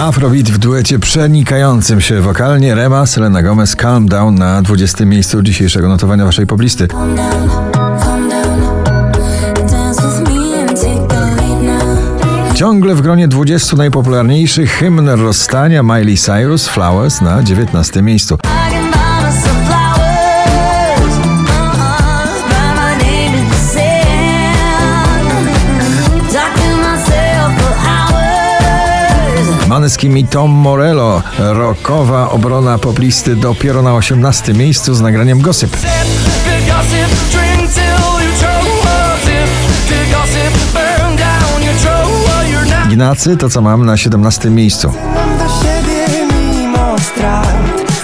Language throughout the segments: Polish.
Afrobeat w duecie przenikającym się wokalnie Rema, Selena Gomez, Calm Down na 20. miejscu dzisiejszego notowania waszej poblisty. Ciągle w gronie 20 najpopularniejszych hymn rozstania Miley Cyrus Flowers na 19. miejscu. Maneskin i Tom Morello. Rockowa obrona poblisty dopiero na 18. miejscu z nagraniem Gossip. Ignacy to co mam na 17. miejscu. Mam do siebie mimo strat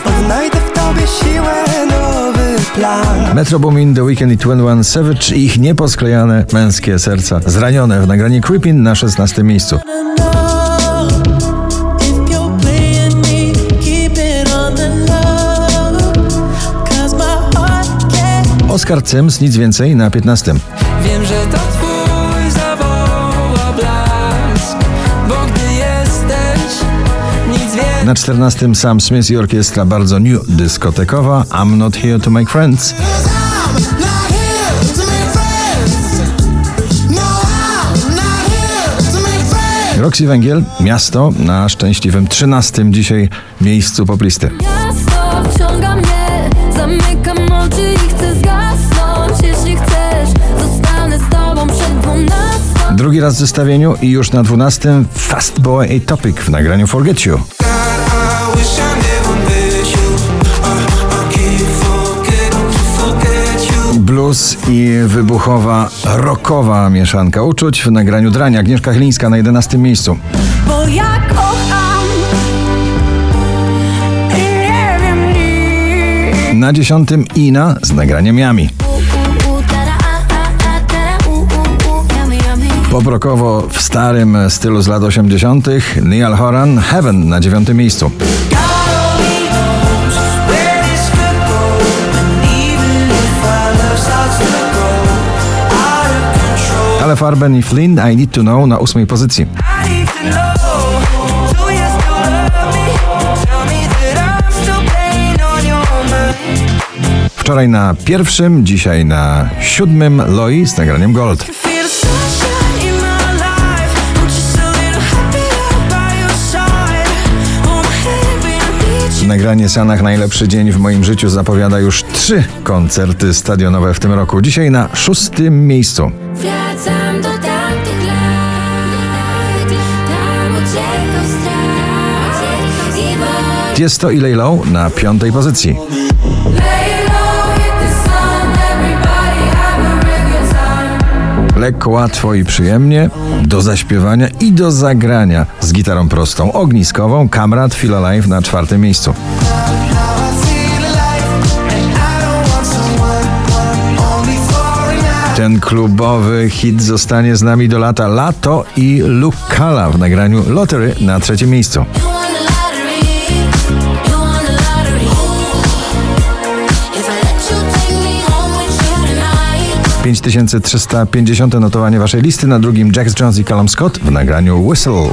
Odnajdę w tobie siłę, nowy plan Metro Boomin, The Weeknd i Twin One Savage i ich nieposklejane męskie serca. Zranione w nagraniu Creepin na 16. miejscu. Oscar Sims, nic więcej na 15. Wiem, że to twój zawoła blask Bo gdy jesteś nic więcej Na 14 Sam Smith i orkiestra bardzo new dyskotekowa I'm not here to make friends. Roxy Węgiel, Miasto na szczęśliwym 13 dzisiaj miejscu poplisty. Drugi raz w zestawieniu i już na 12 Fast Boy Atopic w nagraniu Forget You. I I. I, I. Blues i wybuchowa, rockowa mieszanka uczuć w nagraniu Drania. Agnieszka Chylińska na 11 miejscu. Bo ja kocham i nie wiem nic. Na 10 Ina z nagraniem Yami. Poprokowo w starym stylu z lat 80. Neil Horan Heaven na 9 miejscu. Ale Farben i Flynn I Need to Know na 8 pozycji. Wczoraj na pierwszym, dzisiaj na siódmym Loi z nagraniem Gold. Nagranie Sanach Najlepszy Dzień w moim życiu zapowiada już trzy koncerty stadionowe w tym roku. Dzisiaj na szóstym miejscu. Wracam do tamtych lat, tam uciekał strach i wolę. Tiesto i Lejlow na piątej pozycji. Lekko, łatwo i przyjemnie do zaśpiewania i do zagrania z gitarą prostą, ogniskową, Kamrat Feel Alive na czwartym miejscu. Ten klubowy hit zostanie z nami do lata. Lato i Lukala w nagraniu Lottery na trzecim miejscu. 5350 notowanie waszej listy, na drugim Jax Jones i Callum Scott w nagraniu Whistle.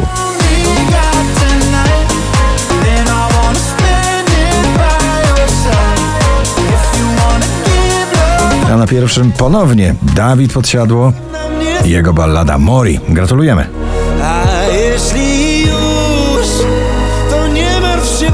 A na pierwszym ponownie Dawid Podsiadło jego ballada Mori. Gratulujemy. A jeśli już, to nie martw się,